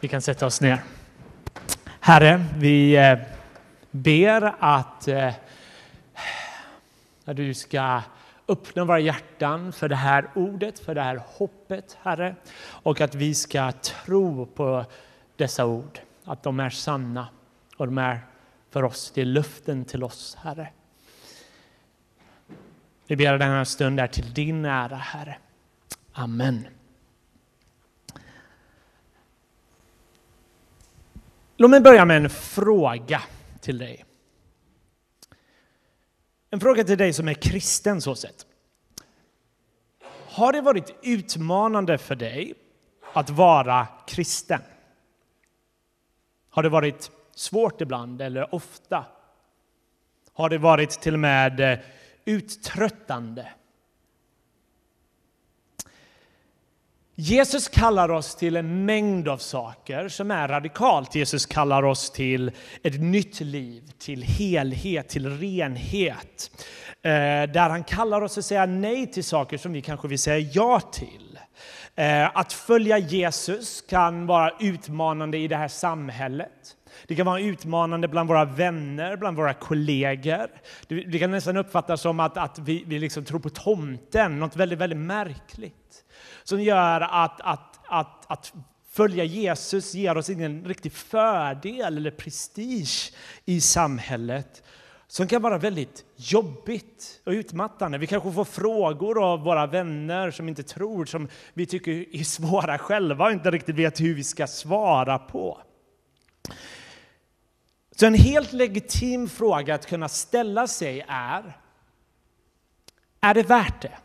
Vi kan sätta oss ner. Herre, vi eh, ber eh, att du ska öppna våra hjärtan för det här ordet, för det här hoppet, Herre. Och att vi ska tro på dessa ord, att de är sanna och de är för oss, det är luften till oss, Herre. Vi ber den här stunden till din ära, Herre. Amen. Låt mig börja med en fråga till dig. En fråga till dig som är kristen så sett. Har det varit utmanande för dig att vara kristen? Har det varit svårt ibland eller ofta? Har det varit till och med eh, uttröttande? Jesus kallar oss till en mängd av saker som är radikalt. Jesus kallar oss till ett nytt liv, till helhet, till renhet. Eh, där han kallar oss att säga nej till saker som vi kanske vill säga ja till. Eh, att följa Jesus kan vara utmanande i det här samhället. Det kan vara utmanande bland våra vänner, bland våra kollegor. Det kan nästan uppfattas som att, att vi, vi liksom tror på tomten, något väldigt, väldigt märkligt som gör att, att, att, att följa Jesus ger oss ingen riktig fördel eller prestige i samhället som kan vara väldigt jobbigt och utmattande. Vi kanske får frågor av våra vänner som inte tror, som vi tycker är svåra själva och inte riktigt vet hur vi ska svara på. Så en helt legitim fråga att kunna ställa sig är, är det värt det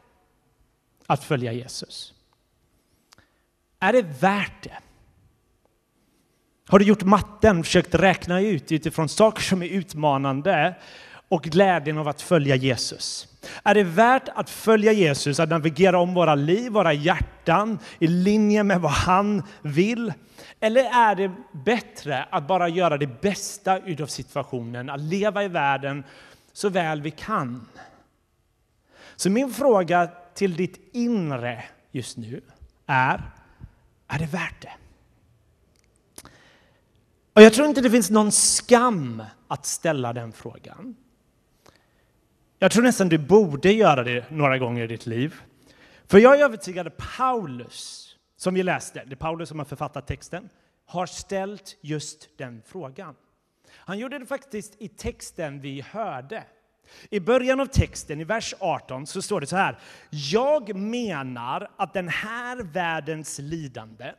att följa Jesus? Är det värt det? Har du gjort matten, försökt räkna ut utifrån saker som är utmanande och glädjen av att följa Jesus? Är det värt att följa Jesus, att navigera om våra liv, våra hjärtan i linje med vad han vill? Eller är det bättre att bara göra det bästa av situationen, att leva i världen så väl vi kan? Så min fråga till ditt inre just nu är, är det värt det? Och jag tror inte det finns någon skam att ställa den frågan. Jag tror nästan du borde göra det några gånger i ditt liv. För jag är övertygad att Paulus, som vi läste, det är Paulus som har författat texten, har ställt just den frågan. Han gjorde det faktiskt i texten vi hörde. I början av texten, i vers 18, så står det så här. Jag menar att den här världens lidande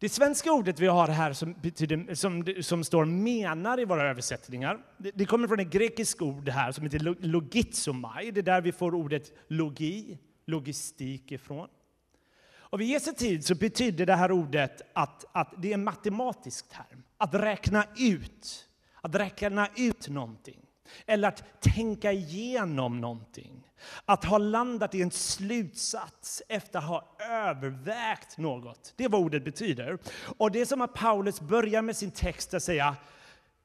det svenska ordet vi har här som, betyder, som, som står menar i våra översättningar, det, det kommer från ett grekiskt ord här som heter 'logitsomai'. Det är där vi får ordet logi, logistik ifrån. Och vid Jesu tid så betyder det här ordet att, att det är en matematisk term. Att räkna ut, att räkna ut någonting. Eller att tänka igenom någonting. Att ha landat i en slutsats efter att ha övervägt något. Det är vad ordet betyder. Och det är som att Paulus börjar med sin text att säga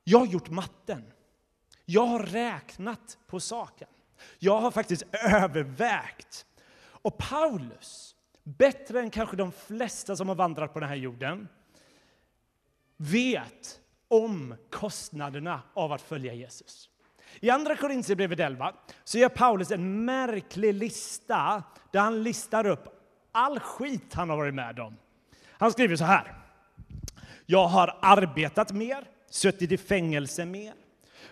Jag har gjort matten. Jag har räknat på saken. Jag har faktiskt övervägt. Och Paulus, bättre än kanske de flesta som har vandrat på den här jorden, vet om kostnaderna av att följa Jesus. I Andra Korinthierbrevet 11 så gör Paulus en märklig lista där han listar upp all skit han har varit med om. Han skriver så här. Jag har arbetat mer, suttit i fängelse mer,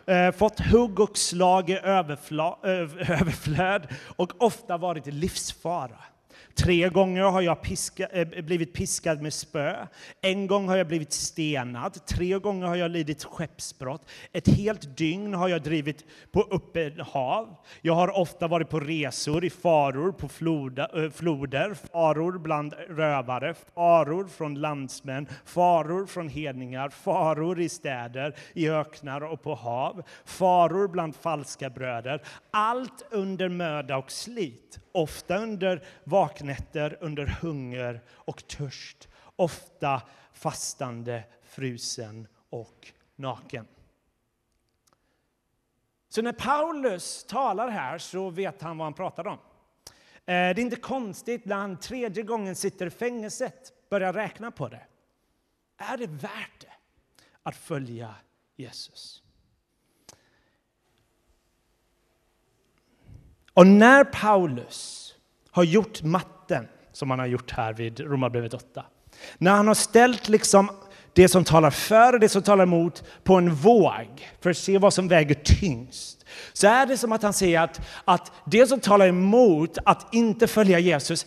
eh, fått hugg och slag i eh, överflöd och ofta varit i livsfara. Tre gånger har jag piska, äh, blivit piskad med spö. En gång har jag blivit stenad. Tre gånger har jag lidit skeppsbrott. Ett helt dygn har jag drivit på öppet hav. Jag har ofta varit på resor i faror på floda, äh, floder, faror bland rövare, faror från landsmän, faror från hedningar, faror i städer, i öknar och på hav, faror bland falska bröder. Allt under möda och slit ofta under vakna vaknätter, under hunger och törst, ofta fastande, frusen och naken. Så när Paulus talar här så vet han vad han pratar om. Eh, det är inte konstigt när han tredje gången sitter i fängelset, börjar räkna på det. är det värt det att följa Jesus? Och när Paulus har gjort matten, som han har gjort här vid Romarbrevet 8, när han har ställt liksom det som talar för och det som talar emot på en våg för att se vad som väger tyngst, så är det som att han säger att, att det som talar emot att inte följa Jesus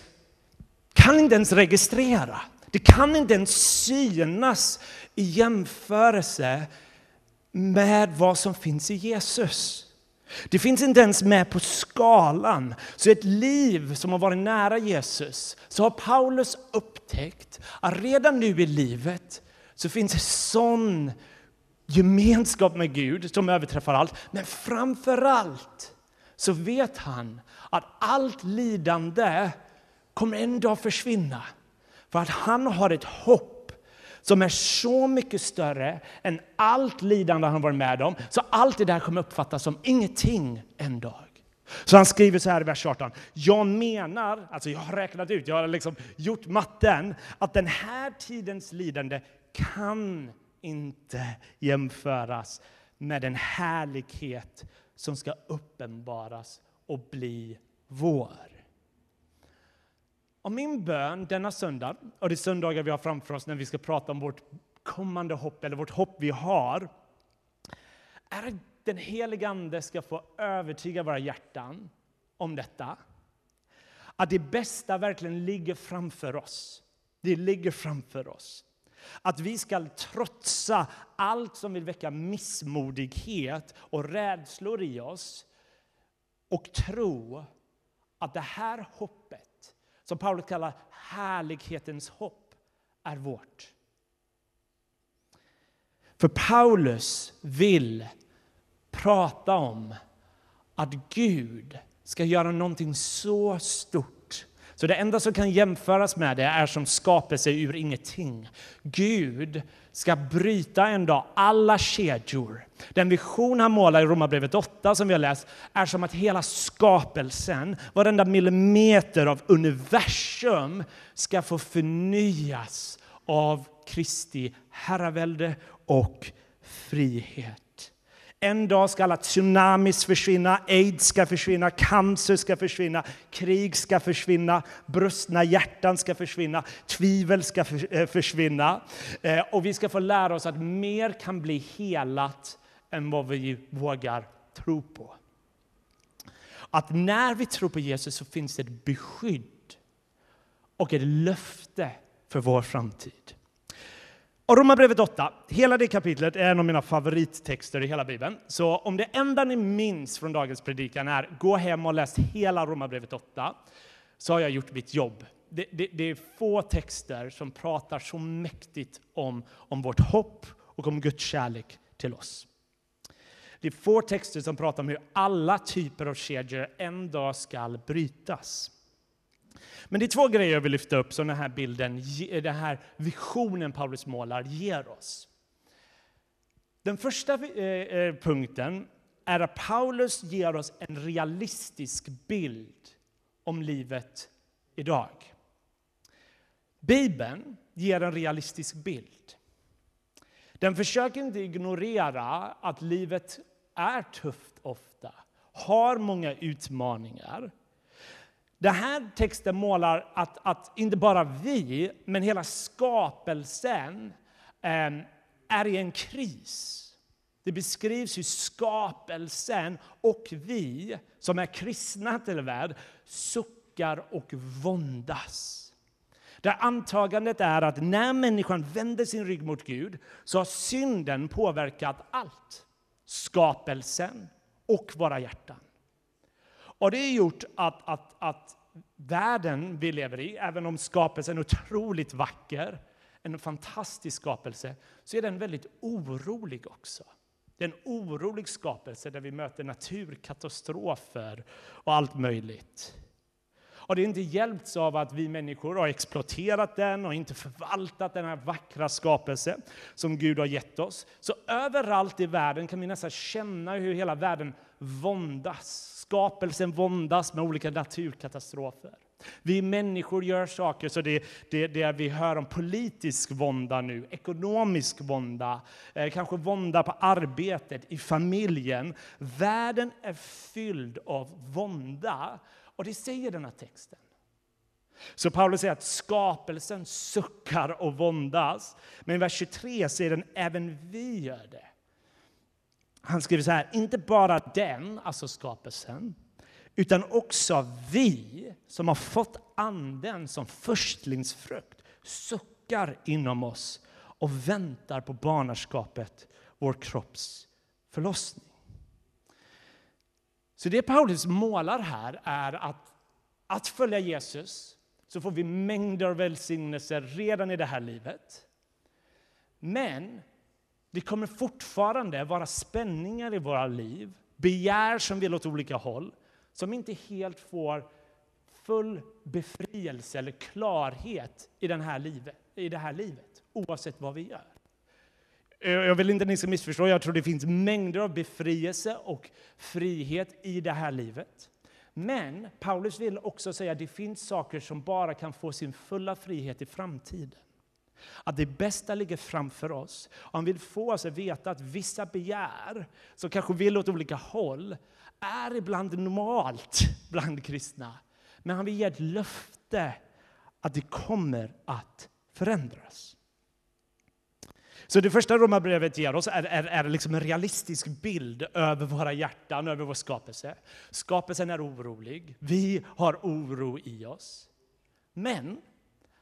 kan inte ens registrera. Det kan inte ens synas i jämförelse med vad som finns i Jesus. Det finns inte ens med på skalan. Så ett liv som har varit nära Jesus, så har Paulus upptäckt att redan nu i livet så finns det sån gemenskap med Gud som överträffar allt. Men framför allt så vet han att allt lidande kommer en dag försvinna. För att han har ett hopp som är så mycket större än allt lidande han varit med om. Så allt det där kommer uppfattas som ingenting en dag. Så han skriver så här i vers 18. Jag menar, alltså jag har räknat ut, jag har liksom gjort matten, att den här tidens lidande kan inte jämföras med den härlighet som ska uppenbaras och bli vår. Och min bön denna söndag, och det söndagar vi har framför oss när vi ska prata om vårt kommande hopp, eller vårt hopp vi har, är att den helige Ande ska få övertyga våra hjärtan om detta. Att det bästa verkligen ligger framför oss. Det ligger framför oss. Att vi ska trotsa allt som vill väcka missmodighet och rädslor i oss och tro att det här hoppet som Paulus kallar härlighetens hopp, är vårt. För Paulus vill prata om att Gud ska göra någonting så stort så det enda som kan jämföras med det är som skapelse ur ingenting. Gud ska bryta en dag alla kedjor. Den vision han målar i Romarbrevet 8 som vi har läst är som att hela skapelsen, varenda millimeter av universum ska få förnyas av Kristi herravälde och frihet. En dag ska alla tsunamis försvinna, aids ska försvinna, cancer ska försvinna, krig ska försvinna, brustna hjärtan ska försvinna, tvivel ska eh, försvinna. Eh, och vi ska få lära oss att mer kan bli helat än vad vi vågar tro på. Att när vi tror på Jesus så finns det ett beskydd och ett löfte för vår framtid. Och Romarbrevet 8, hela det kapitlet är en av mina favorittexter i hela Bibeln. Så om det enda ni minns från dagens predikan är gå hem och läs hela Romarbrevet 8, så har jag gjort mitt jobb. Det, det, det, är få texter som pratar så mäktigt om, om vårt hopp och om Guds kärlek till oss. Det är få texter som pratar om hur alla typer av kedjor en dag ska brytas. Men det är två grejer jag vill lyfta upp som den här bilden, eh, den här visionen Paulus målar ger oss. Den första eh, eh, punkten är att Paulus ger oss en realistisk bild om livet idag. Bibeln ger en realistisk bild. Den försöker inte ignorera att livet är tufft ofta, har många utmaningar. Den här texten målar att, att inte bara vi, men hela skapelsen eh, är i en kris. Det beskrivs hur skapelsen och vi som är kristna till värld suckar och våndas. Där antagandet är att när människan vänder sin rygg mot Gud så har synden påverkat allt. Skapelsen och våra hjärtan. Och det har gjort att, att, att världen vi lever i, även om skapelsen är otroligt vacker, en fantastisk skapelse, så är den väldigt orolig också. Det är en orolig skapelse där vi möter naturkatastrofer och allt möjligt. Och det är inte hjälpts av att vi människor har exploaterat den och inte förvaltat den här vackra skapelsen som Gud har gett oss. Så överallt i världen kan vi nästan känna hur hela världen våndas. Skapelsen våndas med olika naturkatastrofer. Vi människor gör saker, så det, det, det vi hör om politisk vånda nu, ekonomisk vånda, eh, kanske vånda på arbetet, i familjen. Världen är fylld av vånda, och det säger den här texten. Så Paulus säger att skapelsen suckar och våndas. Men i vers 23 säger den även vi gör det. Han skriver så här, inte bara den, alltså skapelsen, utan också vi som har fått anden som förstlingsfrukt suckar inom oss och väntar på barnaskapet, vår kropps förlossning. Så det Paulus målar här är att att följa Jesus så får vi mängder av välsignelser redan i det här livet. Men det kommer fortfarande vara spänningar i våra liv, begär som vill åt olika håll, som inte helt får full befrielse eller klarhet i, den här livet, i det här livet, oavsett vad vi gör. Jag vill inte att ni ska missförstå, jag tror det finns mängder av befrielse och frihet i det här livet. Men Paulus vill också säga att det finns saker som bara kan få sin fulla frihet i framtiden. Att det bästa ligger framför oss. Han vill få oss att veta att vissa begär, som kanske vill åt olika håll, är ibland normalt bland kristna. Men han vill ge ett löfte att det kommer att förändras. Så det första romabrevet ger oss är, är, är liksom en realistisk bild över våra hjärtan, över vår skapelse. Skapelsen är orolig, vi har oro i oss. Men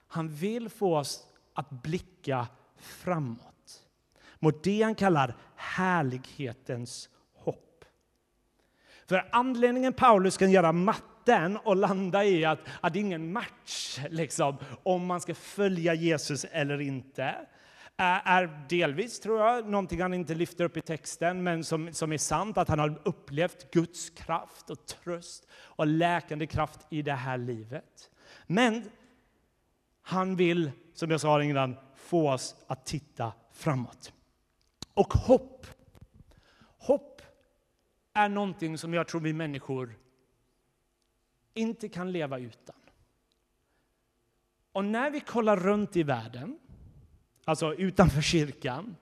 han vill få oss att blicka framåt mot det han kallar härlighetens hopp. För anledningen Paulus kan göra matten och landa i att, att det är ingen match liksom, om man ska följa Jesus eller inte är delvis, tror jag, någonting han inte lyfter upp i texten, men som, som är sant, att han har upplevt Guds kraft och tröst och läkande kraft i det här livet. Men han vill, som jag sa innan, få oss att titta framåt. Och hopp. Hopp är någonting som jag tror vi människor inte kan leva utan. Och när vi kollar runt i världen alltså utanför kyrkan,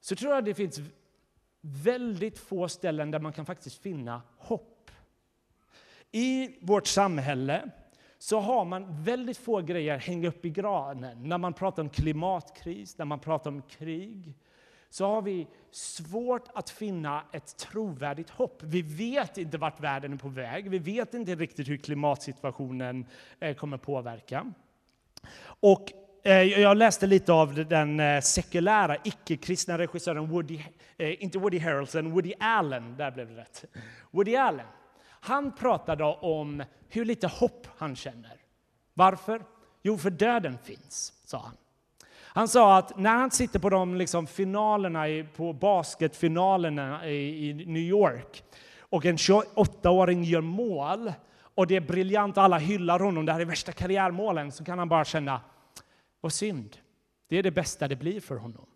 så tror jag det finns väldigt få ställen där man kan faktiskt finna hopp. I vårt samhälle så har man väldigt få grejer att hänga upp i granen. När man pratar om klimatkris, när man pratar om krig, så har vi svårt att finna ett trovärdigt hopp. Vi vet inte vart världen är på väg. Vi vet inte riktigt hur klimatsituationen eh, kommer påverka. Och eh, jag läste lite av den eh, sekulära, icke-kristna regissören Woody, inte Woody Harrelson, Woody Allen, där blev det rätt. Woody Allen. Han pratade om hur lite hopp han känner. Varför? Jo, för döden finns, sa han. Han sa att när han sitter på de liksom finalerna, på basketfinalerna i New York och en 28-åring gör mål och det är briljant och alla hyllar honom, det här är värsta karriärmålen, så kan han bara känna Vad synd. Det är det bästa det blir för honom.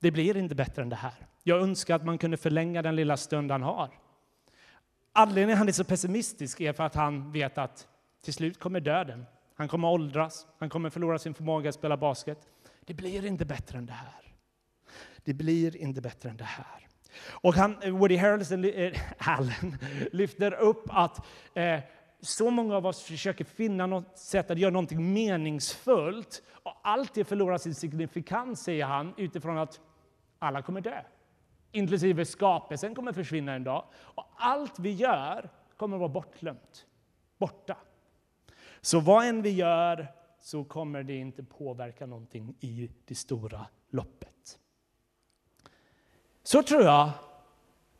Det blir inte bättre än det här. Jag önskar att man kunde förlänga den lilla stund han har. Anledningen till att han är så pessimistisk är för att han vet att till slut kommer döden. Han kommer åldras, han kommer förlora sin förmåga att spela basket. Det blir inte bättre än det här. Det blir inte bättre än det här. Och han, Woody Harrelson, äh, Allen lyfter upp att eh, så många av oss försöker finna något sätt att göra något meningsfullt och allt det förlorar sin signifikans, säger han, utifrån att alla kommer dö. Inklusive skapelsen kommer försvinna en dag. Och allt vi gör kommer att vara bortglömt, borta. Så vad än vi gör så kommer det inte påverka någonting i det stora loppet. Så tror jag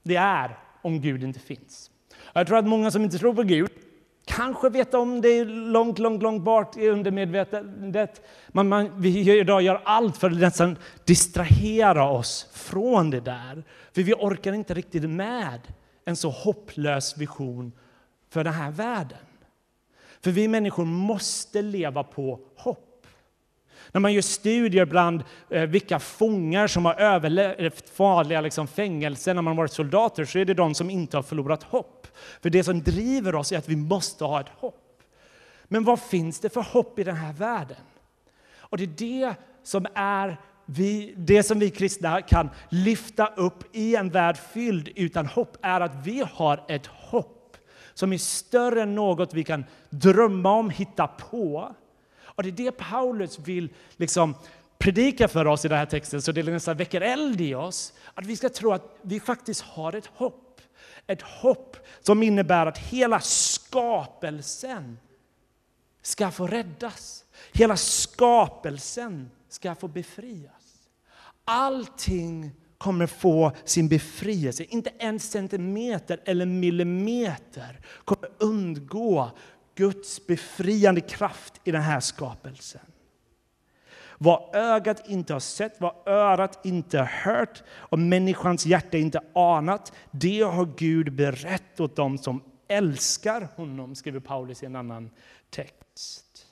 det är om Gud inte finns. Jag tror att många som inte tror på Gud kanske vet om det långt, långt, långt bort i undermedvetandet. Men man, vi idag gör allt för att nästan distrahera oss från det där. För vi orkar inte riktigt med en så hopplös vision för den här världen. För vi människor måste leva på hopp. När man gör studier bland eh, vilka fångar som har överlevt farliga liksom, fängelser när man varit soldater så är det de som inte har förlorat hopp. För det som driver oss är att vi måste ha ett hopp. Men vad finns det för hopp i den här världen? Och det är det som är vi, det som vi kristna kan lyfta upp i en värld fylld utan hopp är att vi har ett hopp som är större än något vi kan drömma om, hitta på. Och det är det Paulus vill liksom predika för oss i den här texten, så det nästan väcker eld i oss. Att vi ska tro att vi faktiskt har ett hopp. Ett hopp som innebär att hela skapelsen ska få räddas. Hela skapelsen ska få befrias. Allting kommer få sin befrielse. Inte en centimeter eller millimeter kommer undgå Guds befriande kraft i den här skapelsen. Vad ögat inte har sett, vad örat inte har hört och människans hjärta inte anat, det har Gud berättat åt dem som älskar honom, skriver Paulus i en annan text.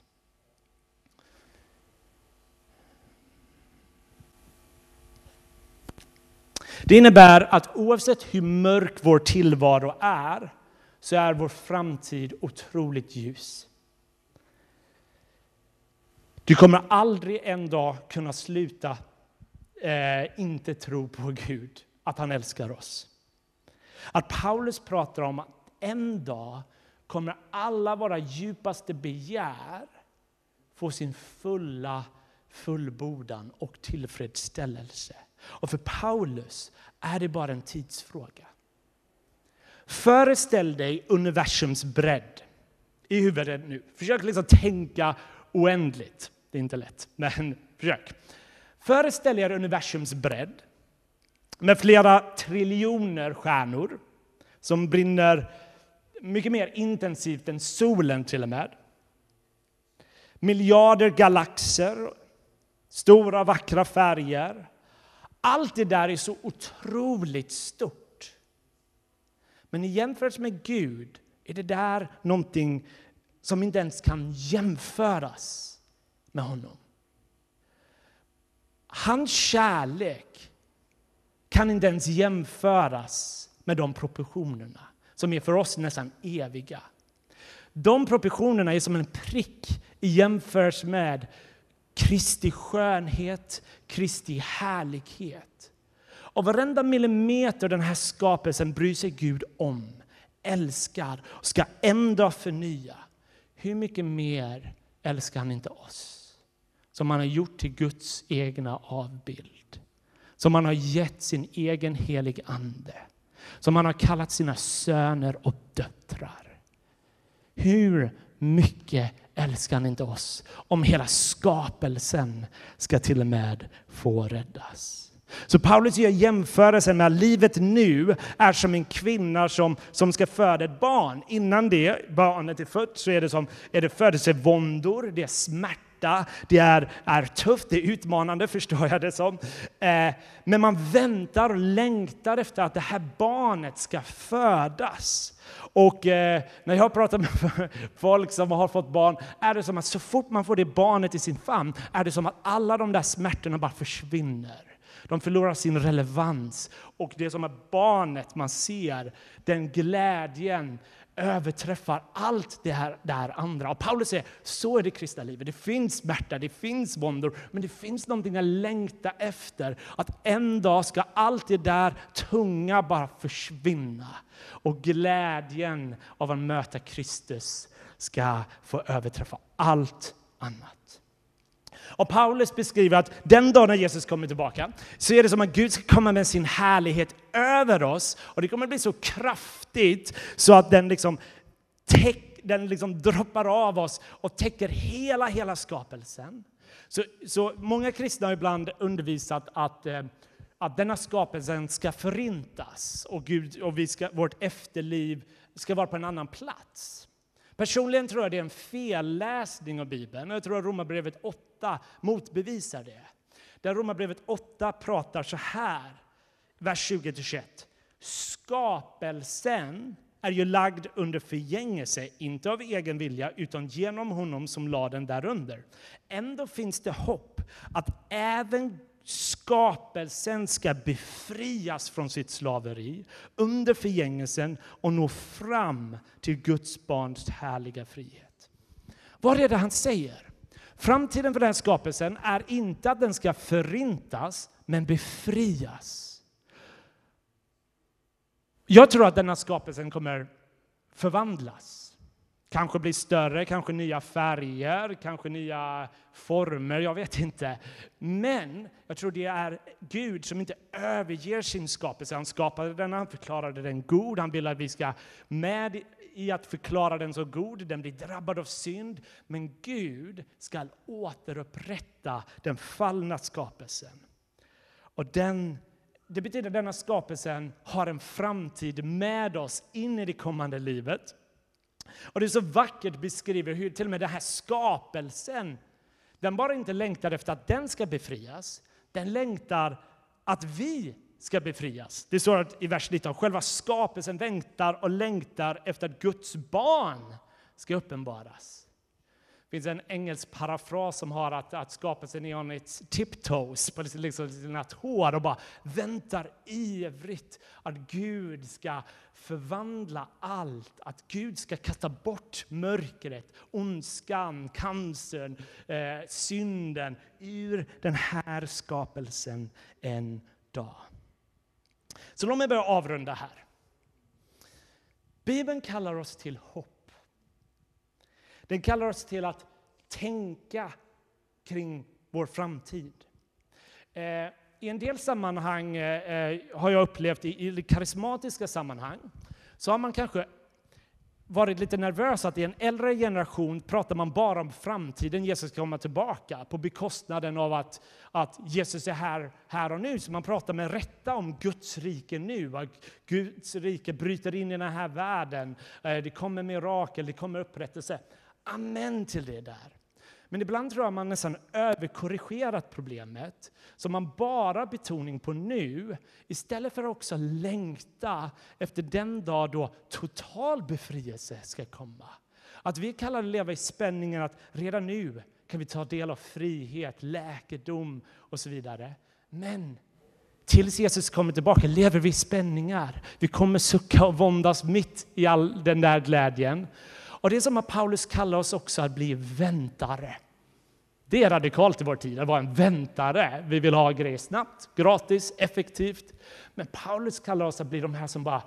Det innebär att oavsett hur mörk vår tillvaro är, så är vår framtid otroligt ljus. Du kommer aldrig en dag kunna sluta eh, inte tro på Gud, att han älskar oss. Att Paulus pratar om att en dag kommer alla våra djupaste begär få sin fulla fullbordan och tillfredsställelse. Och för Paulus är det bara en tidsfråga. Föreställ dig universums bredd i huvudet nu. Försök liksom tänka oändligt. Det är inte lätt, men försök. Föreställ er universums bredd med flera triljoner stjärnor som brinner mycket mer intensivt än solen till och med. Miljarder galaxer, stora vackra färger, allt det där är så otroligt stort. Men i jämförelse med Gud är det där någonting som inte ens kan jämföras med honom. Hans kärlek kan inte ens jämföras med de proportionerna som är för oss nästan eviga. De proportionerna är som en prick i jämförelse med Kristi skönhet, Kristi härlighet. Och varenda millimeter den här skapelsen bryr sig Gud om, älskar och ska ändå förnya. Hur mycket mer älskar han inte oss? Som han har gjort till Guds egna avbild. Som han har gett sin egen helig ande. Som han har kallat sina söner och döttrar. Hur mycket älskar han inte oss om hela skapelsen ska till och med få räddas. Så Paulus gör jämförelsen med att livet nu är som en kvinna som, som ska föda ett barn. Innan det barnet är fött så är det, som, är det födelsevåndor, det är smärta, det är, är tufft, det är utmanande förstår jag det som. Eh, men man väntar och längtar efter att det här barnet ska födas. Och eh, när jag pratar med folk som har fått barn är det som att så fort man får det barnet i sin famn är det som att alla de där smärtorna bara försvinner. De förlorar sin relevans. Och det som är barnet man ser, den glädjen överträffar allt det här, det här andra. Och Paulus säger, så är det kristna livet. Det finns smärta, det finns våndor, men det finns någonting att längta efter. Att en dag ska allt det där tunga bara försvinna. Och glädjen av att möta Kristus ska få överträffa allt annat. Och Paulus beskriver att den dag när Jesus kommer tillbaka så är det som att Gud ska komma med sin härlighet över oss. Och det kommer bli så kraftigt så att den liksom, täck, den liksom droppar av oss och täcker hela, hela skapelsen. Så, så många kristna har ibland undervisat att, eh, att denna skapelsen ska förintas och, Gud, och vi ska, vårt efterliv ska vara på en annan plats. Personligen tror jag det är en felläsning av Bibeln. Jag tror att Romarbrevet 8 motbevisar det. Där Romarbrevet 8 pratar så här, vers 20-21. Skapelsen är ju lagd under förgängelse, inte av egen vilja, utan genom honom som lade den därunder. Ändå finns det hopp att även skapelsen ska befrias från sitt slaveri under förgängelsen och nå fram till Guds barns härliga frihet. Vad är det han säger? Framtiden för den här skapelsen är inte att den ska förintas, men befrias. Jag tror att denna skapelsen kommer förvandlas. Kanske blir större, kanske nya färger, kanske nya former, jag vet inte. Men jag tror det är Gud som inte överger sin skapelse. Han skapade den, han förklarade den god, han vill att vi ska med i att förklara den så god, den blir drabbad av synd. Men Gud ska återupprätta den fallna skapelsen. Och den det betyder att denna skapelsen har en framtid med oss in i det kommande livet. Och det är så vackert beskriver hur till och med den här skapelsen, den bara inte längtar efter att den ska befrias, den längtar att vi ska befrias. Det står i vers 19, själva skapelsen längtar och längtar efter att Guds barn ska uppenbaras. Det finns en engelsk parafras som har att, att skapelsen är on its tiptoes, på liksom, liksom sina tår och bara väntar ivrigt att Gud ska förvandla allt. Att Gud ska kasta bort mörkret, ondskan, cancern, eh, synden ur den här skapelsen en dag. Så låt mig börja avrunda här. Bibeln kallar oss till hopp. Den kallar oss till att tänka kring vår framtid. Eh, I en del sammanhang eh, eh har jag upplevt, i karismatiska sammanhang, så har man kanske varit lite nervös att i en äldre generation pratar man bara om framtiden, Jesus ska komma tillbaka, på bekostnaden av att, att Jesus är här, här och nu. Så man pratar med rätta om Guds rike nu, att Guds rike bryter in i den här världen, eh, det kommer mirakel, det kommer upprättelse amen till det där. Men ibland tror jag man nästan överkorrigerat problemet, så man bara betoning på nu, istället för att också längta efter den dag då total befrielse ska komma. Att vi kallar det leva i spänningen att redan nu kan vi ta del av frihet, läkedom och så vidare. Men tills Jesus kommer tillbaka lever vi i spänningar. Vi kommer sucka och våndas mitt i all den där glädjen. Och det är som att Paulus kallar oss också att bli väntare. Det är radikalt i vår tid, att vara en väntare. Vi vill ha grejer snabbt, gratis, effektivt. Men Paulus kallar oss att bli de här som bara,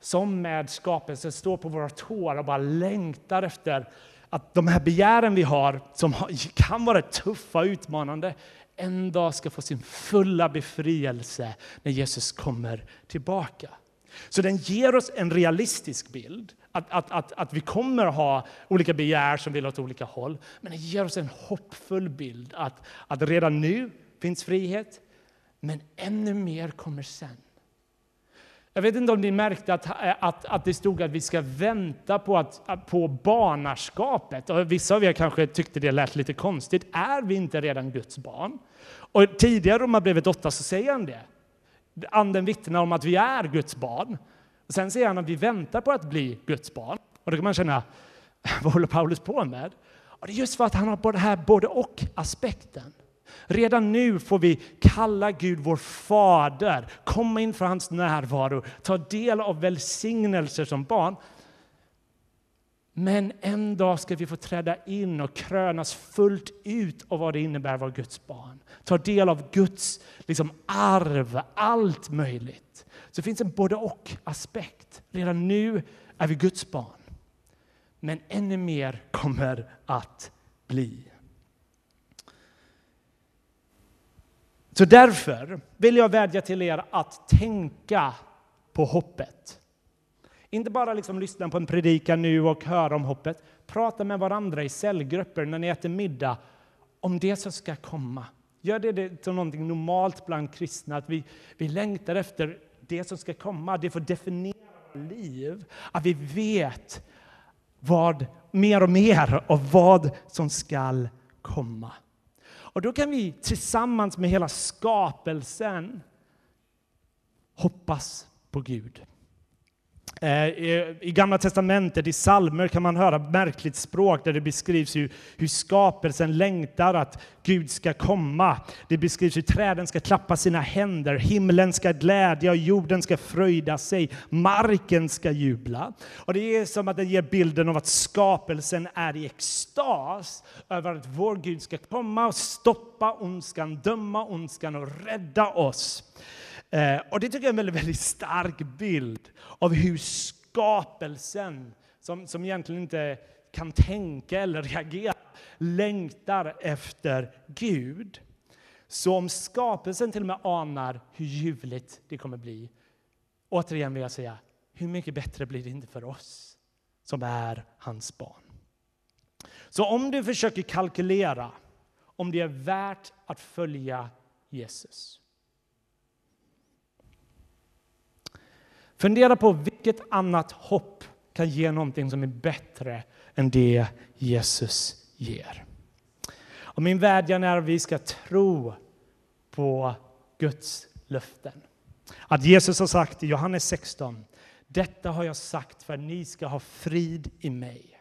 som med skapelsen, står på våra tår och bara längtar efter att de här begären vi har, som kan vara tuffa och utmanande, en dag ska få sin fulla befrielse när Jesus kommer tillbaka. Så den ger oss en realistisk bild att, att, att, att vi kommer ha olika begär som vill åt olika håll. Men den ger oss en hoppfull bild att, att redan nu finns frihet, men ännu mer kommer sen. Jag vet inte om ni märkte att, att, att det stod att vi ska vänta på, att, på barnaskapet. Och vissa av er kanske tyckte det lät lite konstigt. Är vi inte redan Guds barn? Och tidigare i Romarbrevet 8 så säger han det. Anden vittnar om att vi är Guds barn. Och sen säger han att vi väntar på att bli Guds barn. Och då kan man känna, vad håller Paulus på med? Och det är just för att han har både här både och aspekten. Redan nu får vi kalla Gud vår fader, komma inför hans närvaro, ta del av välsignelser som barn. Men en dag ska vi få träda in och krönas fullt ut av vad det innebär att vara Guds barn. Ta del av Guds liksom, arv, allt möjligt. Så det finns en både och-aspekt. Redan nu är vi Guds barn. Men ännu mer kommer att bli. Så därför vill jag vädja till er att tänka på hoppet. Inte bara liksom lyssna på en predikan nu och höra om hoppet. Prata med varandra i cellgrupper när ni äter middag om det som ska komma. Gör det till något normalt bland kristna, att vi, vi längtar efter det som ska komma. Det får definiera vårt liv. Att vi vet vad, mer och mer av vad som ska komma. Och då kan vi tillsammans med hela skapelsen hoppas på Gud. Eh, I Gamla testamentet, i salmer kan man höra märkligt språk där det beskrivs hur, hur skapelsen längtar att Gud ska komma. Det beskrivs hur träden ska klappa sina händer, himlen ska glädja och jorden ska fröjda sig, marken ska jubla. Och det är som att den ger bilden av att skapelsen är i extas över att vår Gud ska komma och stoppa ondskan, döma ondskan och rädda oss. Eh, och det tycker jag är en väldigt, väldigt stark bild av hur skapelsen, som, som egentligen inte kan tänka eller reagera, längtar efter Gud. Så om skapelsen till och med anar hur ljuvligt det kommer bli, återigen vill jag säga, hur mycket bättre blir det inte för oss som är hans barn? Så om du försöker kalkylera om det är värt att följa Jesus, Fundera på vilket annat hopp kan ge någonting som är bättre än det Jesus ger. Och min vädjan är att vi ska tro på Guds löften. Att Jesus har sagt i Johannes 16, detta har jag sagt för att ni ska ha frid i mig.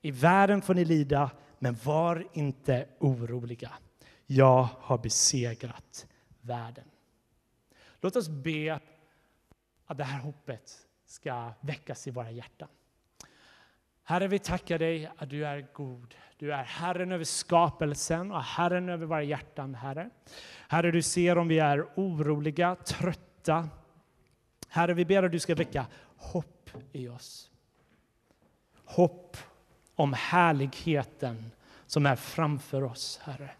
I världen får ni lida, men var inte oroliga. Jag har besegrat världen. Låt oss be att det här hoppet ska väckas i våra hjärtan. Herre, vi tackar dig att du är god. Du är Herren över skapelsen och Herren över våra hjärtan, Herre. Herre, du ser om vi är oroliga, trötta. Herre, vi ber att du ska väcka hopp i oss. Hopp om härligheten som är framför oss, Herre.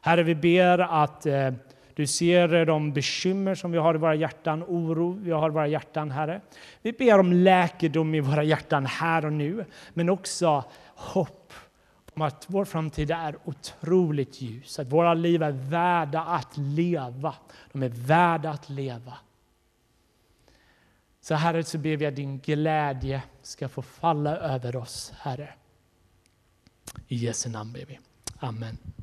Herre, vi ber att eh, du ser eh, de bekymmer som vi har i våra hjärtan, oro vi har i våra hjärtan, Herre. Vi ber om läkedom i våra hjärtan här och nu, men också hopp om att vår framtid är otroligt ljus, att våra liv är värda att leva. De är värda att leva. Så Herre, så ber vi att din glädje ska få falla över oss, Herre. I Jesu namn ber vi. Amen.